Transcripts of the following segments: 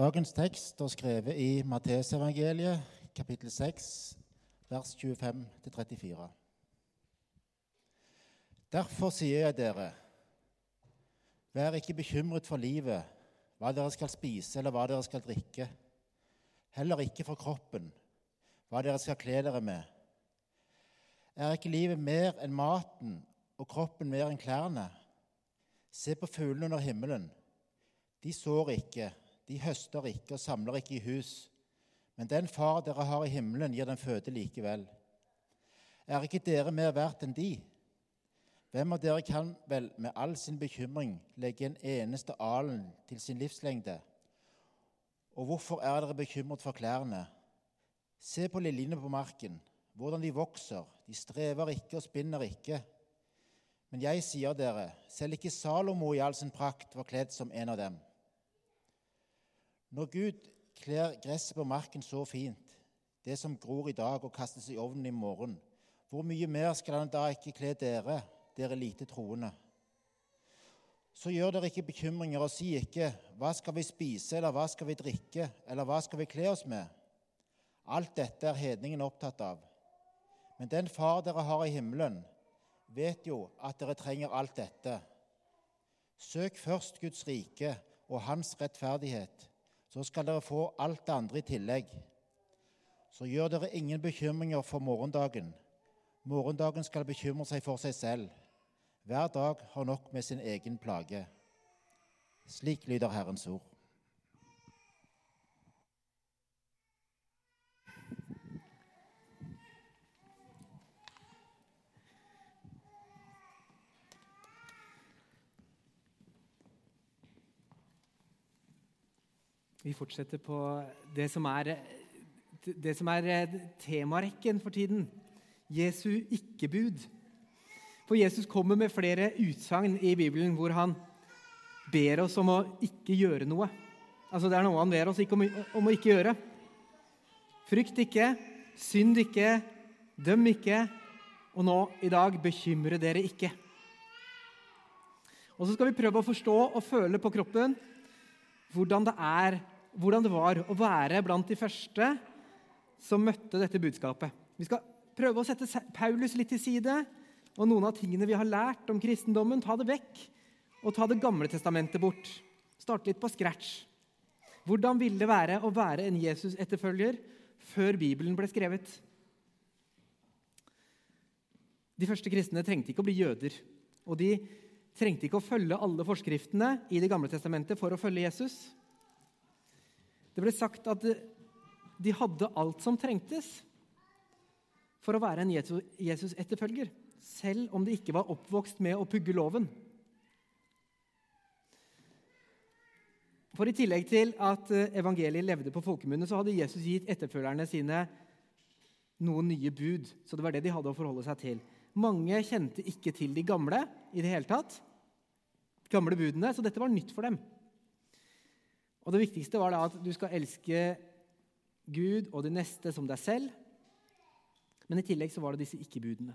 Dagens tekst er skrevet i Matteusevangeliet, kapittel 6, vers 25-34. Derfor sier jeg dere, vær ikke bekymret for livet, hva dere skal spise eller hva dere skal drikke, heller ikke for kroppen, hva dere skal kle dere med. Er ikke livet mer enn maten og kroppen mer enn klærne? Se på fuglene under himmelen. De sår ikke, de høster ikke og samler ikke i hus. Men den far dere har i himmelen, gir den føde likevel. Er ikke dere mer verdt enn de? Hvem av dere kan vel med all sin bekymring legge en eneste alen til sin livslengde? Og hvorfor er dere bekymret for klærne? Se på liljene på marken, hvordan de vokser. De strever ikke og spinner ikke. Men jeg sier dere, selv ikke Salomo i all sin prakt var kledd som en av dem. Når Gud kler gresset på marken så fint, det som gror i dag og kastes i ovnen i morgen, hvor mye mer skal han da ikke kle dere, dere lite troende? Så gjør dere ikke bekymringer og si ikke 'Hva skal vi spise?' eller 'Hva skal vi drikke?' eller 'Hva skal vi kle oss med?' Alt dette er hedningen opptatt av. Men den Far dere har i himmelen, vet jo at dere trenger alt dette. Søk først Guds rike og Hans rettferdighet, så skal dere få alt det andre i tillegg. Så gjør dere ingen bekymringer for morgendagen. Morgendagen skal bekymre seg for seg selv. Hver dag har nok med sin egen plage. Slik lyder Herrens ord. Vi fortsetter på det som er, det som er eh, temarekken for tiden. Jesu ikke-bud. For Jesus kommer med flere utsagn i Bibelen hvor han ber oss om å ikke gjøre noe. Altså Det er noe han ber oss om, om å ikke gjøre. Frykt ikke, synd ikke, døm ikke, og nå i dag bekymre dere ikke. Og så skal vi prøve å forstå og føle på kroppen hvordan det, er, hvordan det var å være blant de første som møtte dette budskapet. Vi skal prøve å sette Paulus litt til side, og noen av tingene vi har lært om kristendommen, ta det vekk, og ta Det gamle testamentet bort. Starte litt på scratch. Hvordan ville det være å være en Jesus-etterfølger før Bibelen ble skrevet? De første kristne trengte ikke å bli jøder. Og de trengte ikke å følge alle forskriftene i Det gamle testamentet for å følge Jesus. Det ble sagt at de hadde alt som trengtes for å være en Jesus-etterfølger, selv om de ikke var oppvokst med å pugge loven. For I tillegg til at eh, evangeliet levde på folkemunne, så hadde Jesus gitt etterfølgerne sine noen nye bud. Så det var det de hadde å forholde seg til. Mange kjente ikke til de gamle i det hele tatt. gamle budene, Så dette var nytt for dem. Og Det viktigste var da at du skal elske Gud og de neste som deg selv. Men i tillegg så var det disse ikke-budene.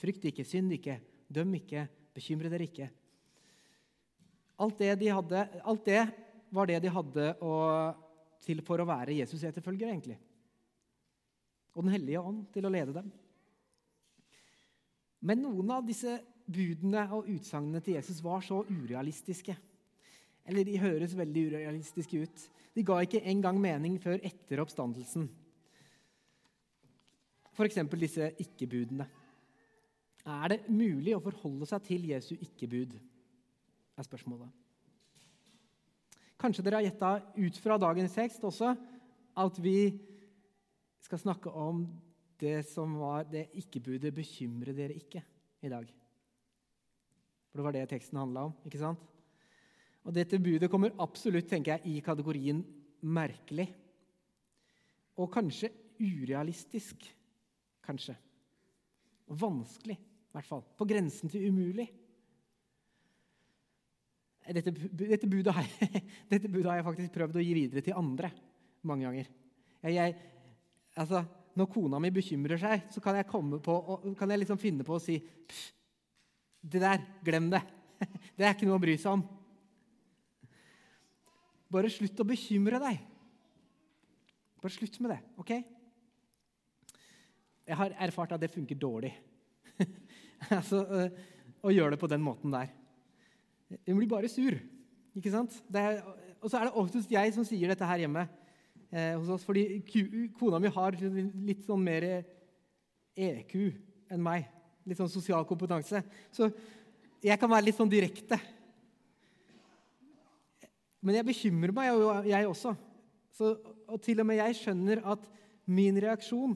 Frykt ikke, synd ikke, døm ikke, bekymre dere ikke. Alt det, de hadde, alt det var det de hadde å, til for å være Jesus-etterfølgere, egentlig. Og Den hellige ånd til å lede dem. Men noen av disse budene og utsagnene til Jesus var så urealistiske. Eller de høres veldig urealistiske ut. De ga ikke engang mening før etter oppstandelsen. F.eks. disse ikke-budene. Er det mulig å forholde seg til Jesu ikke-bud? er spørsmålet. Kanskje dere har gjetta ut fra dagens tekst også at vi skal snakke om det som var det ikke-budet 'bekymre dere ikke' i dag. For det var det teksten handla om. ikke sant? Og Dette budet kommer absolutt tenker jeg, i kategorien merkelig. Og kanskje urealistisk. Kanskje. Og vanskelig, i hvert fall. På grensen til umulig. Dette, dette, budet jeg, dette, budet har jeg, faktisk prøvd å gi videre til andre mange ganger. Jeg, jeg, altså, når kona mi bekymrer seg, så kan jeg, på, kan jeg liksom finne på å si Det der, glem det. Det er ikke noe å bry seg om. Bare slutt å bekymre deg. Bare slutt med det, OK? Jeg har erfart at det funker dårlig. altså, å gjøre det på den måten der. Hun blir bare sur. ikke sant? Er, og så er det oftest jeg som sier dette her hjemme eh, hos oss, fordi kona mi har litt sånn mer EQ enn meg. Litt sånn sosial kompetanse. Så jeg kan være litt sånn direkte. Men jeg bekymrer meg, jeg også. Så, og til og med jeg skjønner at min reaksjon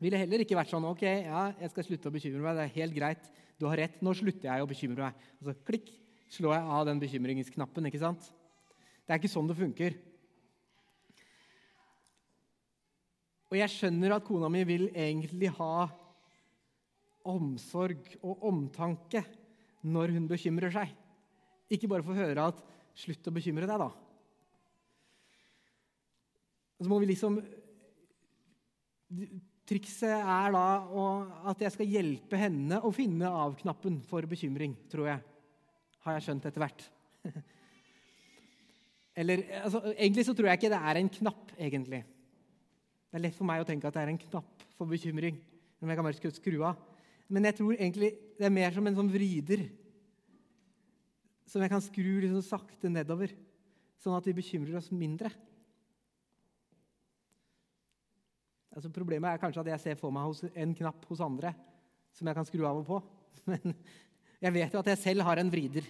ville heller ikke vært sånn OK, ja, jeg skal slutte å bekymre meg. Det er helt greit. Du har rett. Nå slutter jeg å bekymre meg. Og så klikk, slår jeg av den bekymringsknappen. ikke sant? Det er ikke sånn det funker. Og jeg skjønner at kona mi vil egentlig ha omsorg og omtanke når hun bekymrer seg. Ikke bare få høre at 'slutt å bekymre deg', da. Så må vi liksom Trikset er da at jeg skal hjelpe henne å finne av-knappen for bekymring, tror jeg. Har jeg skjønt etter hvert. Eller, altså, Egentlig så tror jeg ikke det er en knapp. egentlig. Det er lett for meg å tenke at det er en knapp for bekymring. Men jeg kan bare skru av. Men jeg tror egentlig det er mer som en sånn vrider som jeg kan skru liksom sakte nedover, sånn at vi bekymrer oss mindre. Altså Problemet er kanskje at jeg ser for meg en knapp hos andre som jeg kan skru av og på. Men jeg vet jo at jeg selv har en vrider.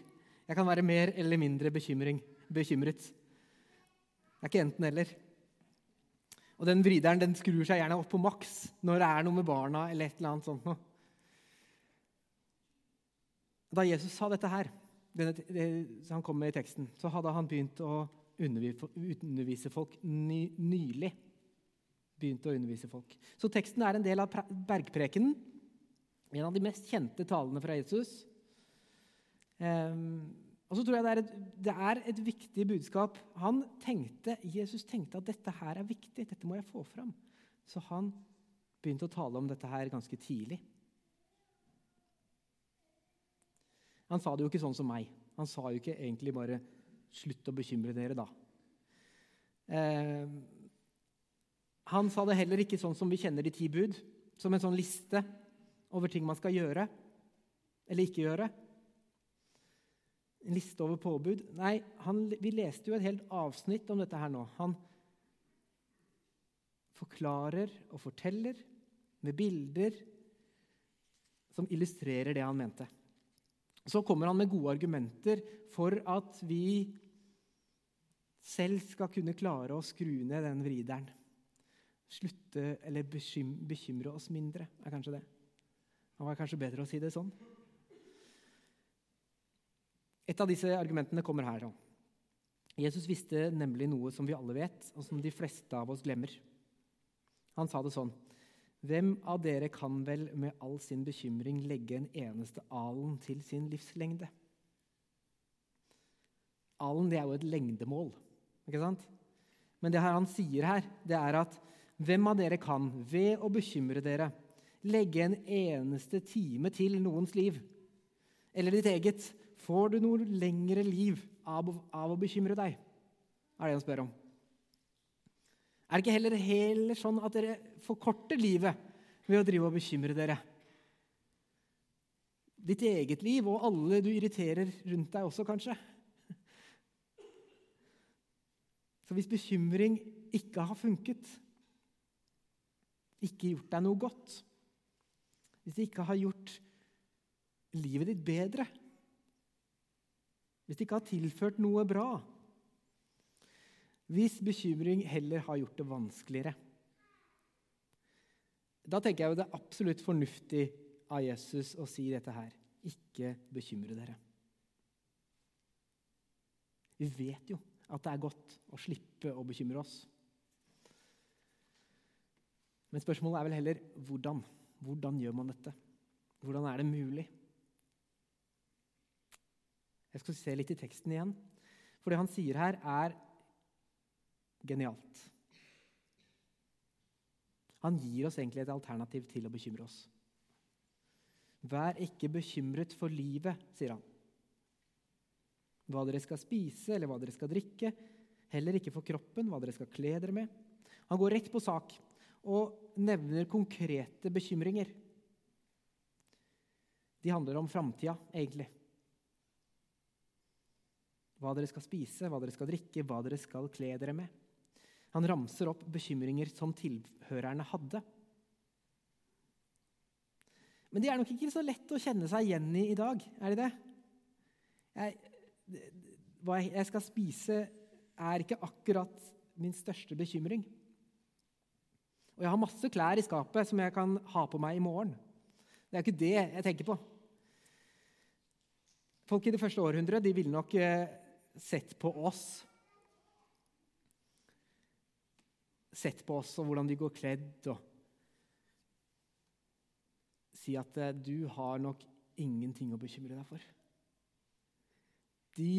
Jeg kan være mer eller mindre bekymret. Det er ikke enten-eller. Og den vrideren den skrur seg gjerne opp på maks når det er noe med barna. eller et eller annet sånt noe. Da Jesus sa dette her, denne, det, han kom med i teksten, så hadde han begynt å undervise folk ny, nylig Begynt å undervise folk. Så teksten er en del av bergprekenen, en av de mest kjente talene fra Jesus. Um, og så tror jeg det er, et, det er, et, viktig budskap. Han tenkte, Jesus tenkte at dette her er viktig, dette må jeg få fram. Så han begynte å tale om dette her ganske tidlig. Han sa det jo ikke sånn som meg. Han sa jo ikke egentlig bare 'slutt å bekymre dere', da. Eh, han sa det heller ikke sånn som vi kjenner de ti bud, som en sånn liste over ting man skal gjøre eller ikke gjøre. En liste over påbud. Nei, han, vi leste jo et helt avsnitt om dette her nå. Han forklarer og forteller med bilder som illustrerer det han mente. Så kommer han med gode argumenter for at vi selv skal kunne klare å skru ned den vrideren slutte eller bekymre oss mindre, er kanskje det. Det var kanskje bedre å si det sånn. Et av disse argumentene kommer her. Jesus visste nemlig noe som vi alle vet, og som de fleste av oss glemmer. Han sa det sånn Hvem av dere kan vel med all sin bekymring legge en eneste alen til sin livslengde? Alen det er jo et lengdemål, ikke sant? Men det han sier her, det er at hvem av dere kan, ved å bekymre dere, legge en eneste time til noens liv? Eller ditt eget? Får du noe lengre liv av, av å bekymre deg? er det han spør om. Er det ikke heller, heller sånn at dere forkorter livet ved å drive og bekymre dere? Ditt eget liv og alle du irriterer rundt deg også, kanskje. Så hvis bekymring ikke har funket, ikke gjort deg noe godt, hvis det ikke har gjort livet ditt bedre, hvis det ikke har tilført noe bra, hvis bekymring heller har gjort det vanskeligere Da tenker jeg jo det er absolutt fornuftig av Jesus å si dette her. Ikke bekymre dere. Vi vet jo at det er godt å slippe å bekymre oss. Men spørsmålet er vel heller hvordan. Hvordan gjør man dette? Hvordan er det mulig? Jeg skal se litt i teksten igjen. For det han sier her, er genialt. Han gir oss egentlig et alternativ til å bekymre oss. Vær ikke bekymret for livet, sier han. hva dere skal spise eller hva dere skal drikke, heller ikke for kroppen, hva dere skal kle dere med. Han går rett på sak og nevner konkrete bekymringer. De handler om framtida, egentlig. Hva dere skal spise, hva dere skal drikke, hva dere skal kle dere med. Han ramser opp bekymringer som tilhørerne hadde. Men de er nok ikke så lett å kjenne seg igjen i i dag, er de det? Jeg, hva jeg skal spise, er ikke akkurat min største bekymring. Og jeg har masse klær i skapet som jeg kan ha på meg i morgen. Det er ikke det jeg tenker på. Folk i det første århundret de ville nok eh, sett på oss Sett på oss og hvordan de går kledd, og si at eh, du har nok ingenting å bekymre deg for. De,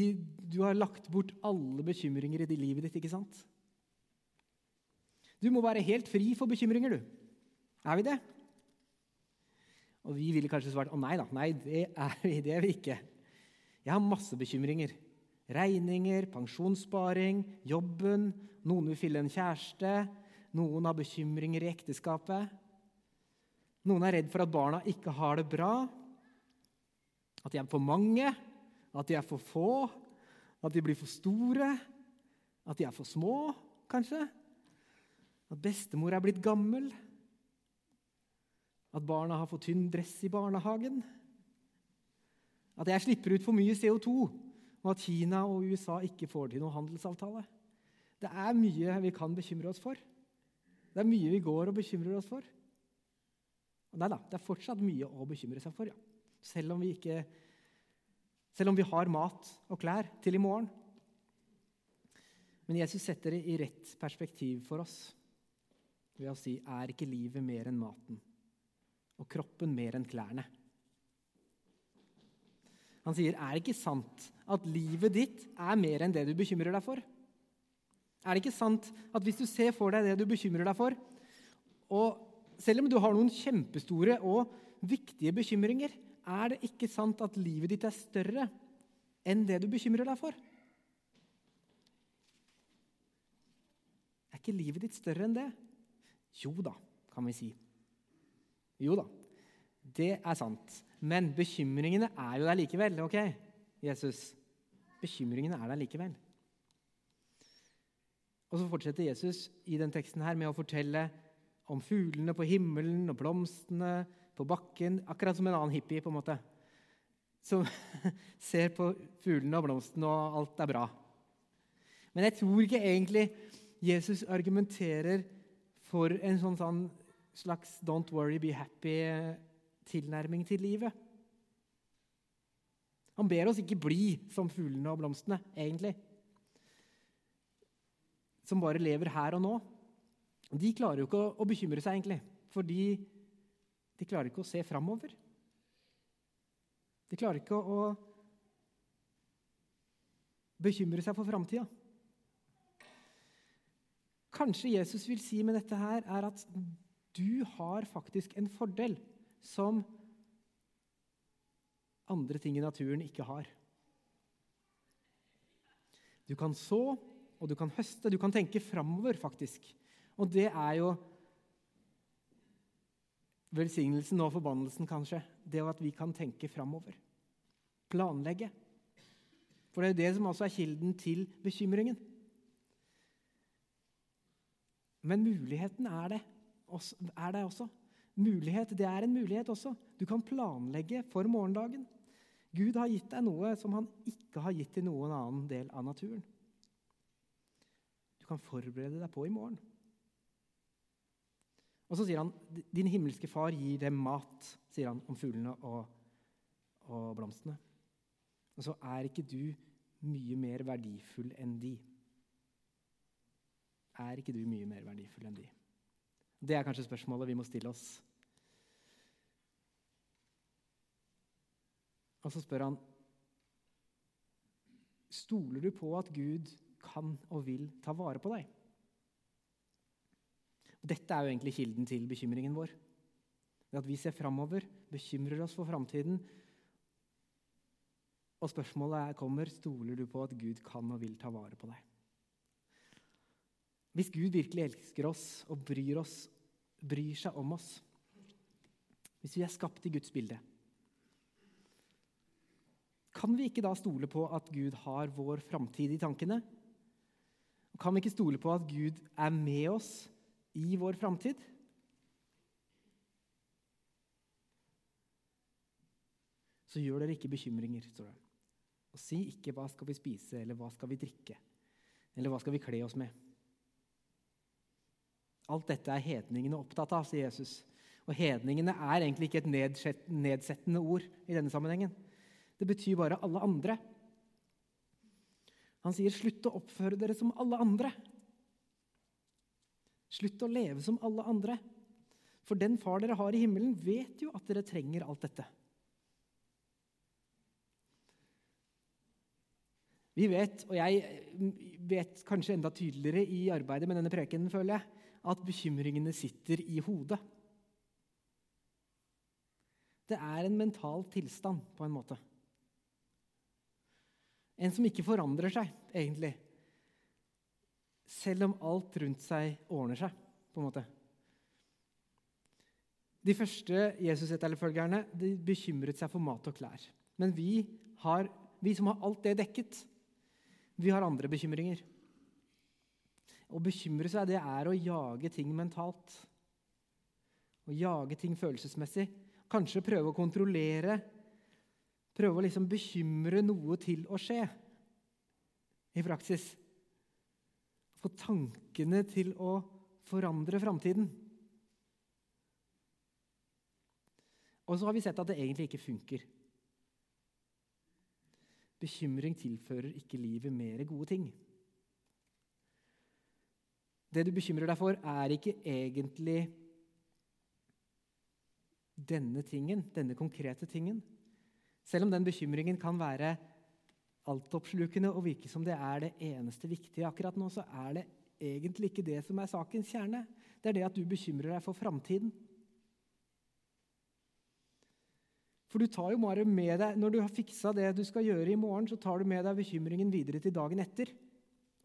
du har lagt bort alle bekymringer i livet ditt, ikke sant? Du må være helt fri for bekymringer, du. Er vi det? Og vi ville kanskje svart å nei da, nei, det er vi, det er vi ikke. Jeg har masse bekymringer. Regninger, pensjonssparing, jobben, noen vil fylle en kjæreste, noen har bekymringer i ekteskapet. Noen er redd for at barna ikke har det bra, at de er for mange, at de er for få, at de blir for store, at de er for små, kanskje. At bestemor er blitt gammel. At barna har for tynn dress i barnehagen. At jeg slipper ut for mye CO2, og at Kina og USA ikke får til noen handelsavtale. Det er mye vi kan bekymre oss for. Det er mye vi går og bekymrer oss for. Nei da, det er fortsatt mye å bekymre seg for, ja. Selv om vi, ikke, selv om vi har mat og klær til i morgen. Men Jesus setter det i rett perspektiv for oss ved å si er ikke livet mer enn maten og kroppen mer enn klærne? Han sier, er det ikke sant at livet ditt er mer enn det du bekymrer deg for? Er det ikke sant at hvis du ser for deg det du bekymrer deg for, og selv om du har noen kjempestore og viktige bekymringer, er det ikke sant at livet ditt er større enn det du bekymrer deg for? Er ikke livet ditt større enn det? Jo da, kan vi si. Jo da, det er sant. Men bekymringene er jo der likevel. ok, Jesus? Bekymringene er der likevel. Og så fortsetter Jesus i den teksten her med å fortelle om fuglene på himmelen og blomstene på bakken, akkurat som en annen hippie, på en måte. Som ser på fuglene og blomstene, og alt er bra. Men jeg tror ikke egentlig Jesus argumenterer for en sånn, sånn slags 'don't worry, be happy'-tilnærming til livet. Han ber oss ikke bli som fuglene og blomstene, egentlig som bare lever her og nå, de klarer jo ikke å, bekymre seg, egentlig. Fordi de klarer ikke å se framover. De klarer ikke å bekymre seg for framtida. Kanskje Jesus vil si med dette her, er at du har faktisk en fordel som andre ting i naturen ikke har. Du kan så og du kan høste. Du kan tenke framover, faktisk. Og det er jo velsignelsen og forbannelsen, kanskje. Det at vi kan tenke framover. Planlegge. For det er jo det som også er kilden til bekymringen. Men muligheten er det, er det også. Mulighet, det er en mulighet også. Du kan planlegge for morgendagen. Gud har gitt deg noe som han ikke har gitt til noen annen del av naturen Du kan forberede deg på i morgen. Og så sier han din himmelske far gir dem mat, sier han om fuglene og, og blomstene. Og så er ikke du mye mer verdifull enn de. Er ikke du mye mer verdifull enn de? Det er kanskje spørsmålet vi må stille oss. Og så spør han Stoler du på at Gud kan og vil ta vare på deg. Dette er jo egentlig kilden til bekymringen vår. At vi ser framover, bekymrer oss for framtiden Og spørsmålet er, kommer stoler du på at Gud kan og vil ta vare på deg. Hvis Gud virkelig elsker oss og bryr, oss, bryr seg om oss, hvis vi er skapt i Guds bilde, kan vi ikke da stole på at Gud har vår framtid i tankene? Kan vi ikke stole på at Gud er med oss i vår framtid? Så gjør dere ikke bekymringer, står det. Og si ikke 'hva skal vi spise', eller 'hva skal vi drikke', eller 'hva skal vi kle oss med'? Alt dette er hedningene opptatt av, sier Jesus. Og hedningene er egentlig ikke et nedsettende ord i denne sammenhengen. Det betyr bare alle andre. Han sier, 'Slutt å oppføre dere som alle andre'. Slutt å leve som alle andre. For den far dere har i himmelen, vet jo at dere trenger alt dette. Vi vet, og jeg vet kanskje enda tydeligere i arbeidet med denne prekenen, føler jeg, at bekymringene sitter i hodet. Det er en mental tilstand, på en måte. En som ikke forandrer seg, egentlig. Selv om alt rundt seg ordner seg, på en måte. De første Jesus-etterfølgerne bekymret seg for mat og klær. Men vi, har, vi som har alt det dekket, vi har andre bekymringer. Å bekymre seg, det er å jage ting mentalt. Å jage ting følelsesmessig. Kanskje prøve å kontrollere. Prøve å liksom bekymre noe til å skje i praksis. Få tankene til å forandre framtiden. Og så har vi sett at det egentlig ikke funker. Bekymring tilfører ikke livet mer gode ting. Det du bekymrer deg for, er ikke egentlig denne tingen, denne konkrete tingen. Selv om den bekymringen kan være altoppslukende og virke som det er det eneste viktige akkurat nå, så er det egentlig ikke det som er sakens kjerne. Det er det at du bekymrer deg for framtiden. For du tar jo bare med deg, Når du har fiksa det du skal gjøre i morgen, så tar du med deg bekymringen videre til dagen etter.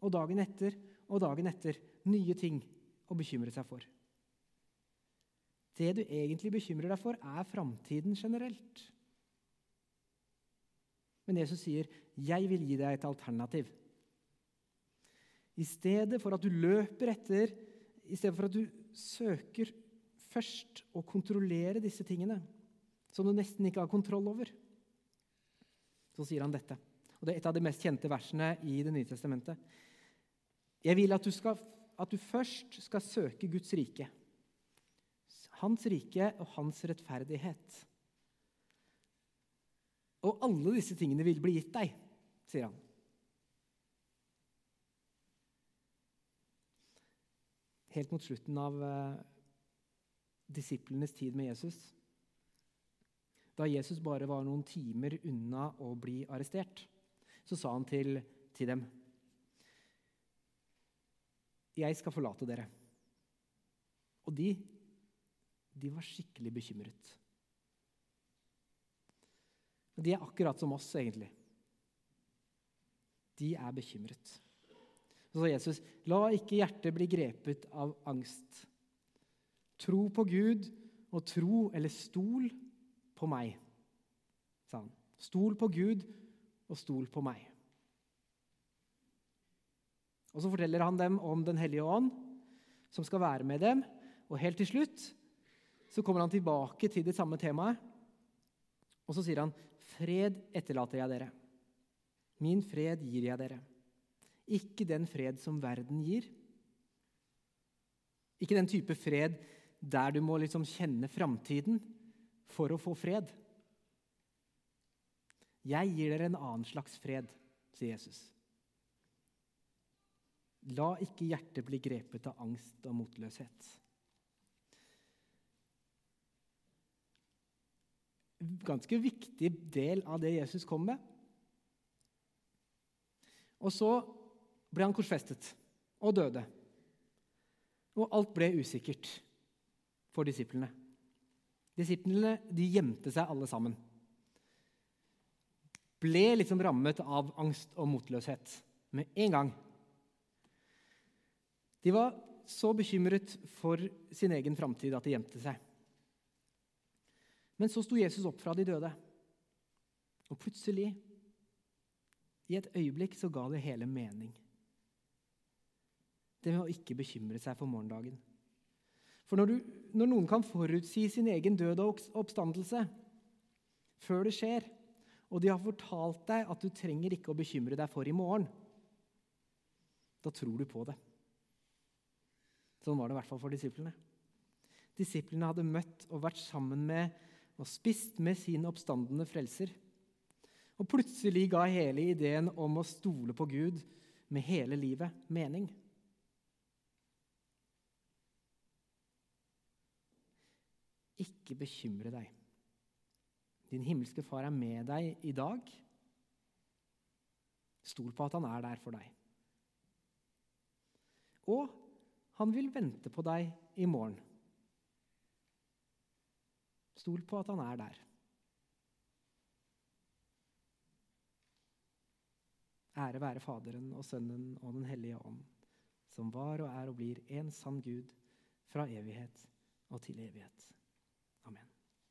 Og dagen etter og dagen etter. Nye ting å bekymre seg for. Det du egentlig bekymrer deg for, er framtiden generelt. Men Jesus sier, 'Jeg vil gi deg et alternativ'. I stedet for at du løper etter, i stedet for at du søker først å kontrollere disse tingene, som du nesten ikke har kontroll over. Så sier han dette. Og Det er et av de mest kjente versene i Det nye testamentet. Jeg vil at du, skal, at du først skal søke Guds rike. Hans rike og hans rettferdighet. Og alle disse tingene vil bli gitt deg, sier han. Helt mot slutten av uh, disiplenes tid med Jesus da Jesus bare var noen timer unna å bli arrestert, så sa han til, til dem Jeg skal forlate dere. Og de, de var skikkelig bekymret. De er akkurat som oss, egentlig. De er bekymret. Så sa Jesus, la ikke hjertet bli grepet av angst. Tro på Gud og tro eller stol på meg, sa han. Stol på Gud og stol på meg. Og Så forteller han dem om Den hellige ånd, som skal være med dem. Og helt til slutt så kommer han tilbake til det samme temaet. Og så sier han, 'Fred etterlater jeg dere. Min fred gir jeg dere.' Ikke den fred som verden gir. Ikke den type fred der du må liksom kjenne framtiden for å få fred. Jeg gir dere en annen slags fred, sier Jesus. La ikke hjertet bli grepet av angst og motløshet. Ganske viktig del av det Jesus kom med. Og så ble han korsfestet og døde. Og alt ble usikkert for disiplene. Disiplene de gjemte seg alle sammen. ble liksom rammet av angst og motløshet med en gang. De var så bekymret for sin egen framtid at de gjemte seg. Men så sto Jesus opp fra de døde, og plutselig, i et øyeblikk, så ga det hele mening. Det med å ikke bekymre seg for morgendagen. For når, du, når noen kan forutsi sin egen død og oppstandelse før det skjer, og de har fortalt deg at du trenger ikke å bekymre deg for i morgen, da tror du på det. Sånn var det i hvert fall for disiplene. Disiplene hadde møtt og vært sammen med og spist med sin oppstandende frelser. Og plutselig ga hele ideen om å stole på Gud med hele livet mening. Ikke bekymre deg. Din himmelske far er med deg i dag. Stol på at han er der for deg. Og han vil vente på deg i morgen. Stol på at han er der. Ære være Faderen og Sønnen og Den hellige ånd, som var og er og blir en sann Gud fra evighet og til evighet.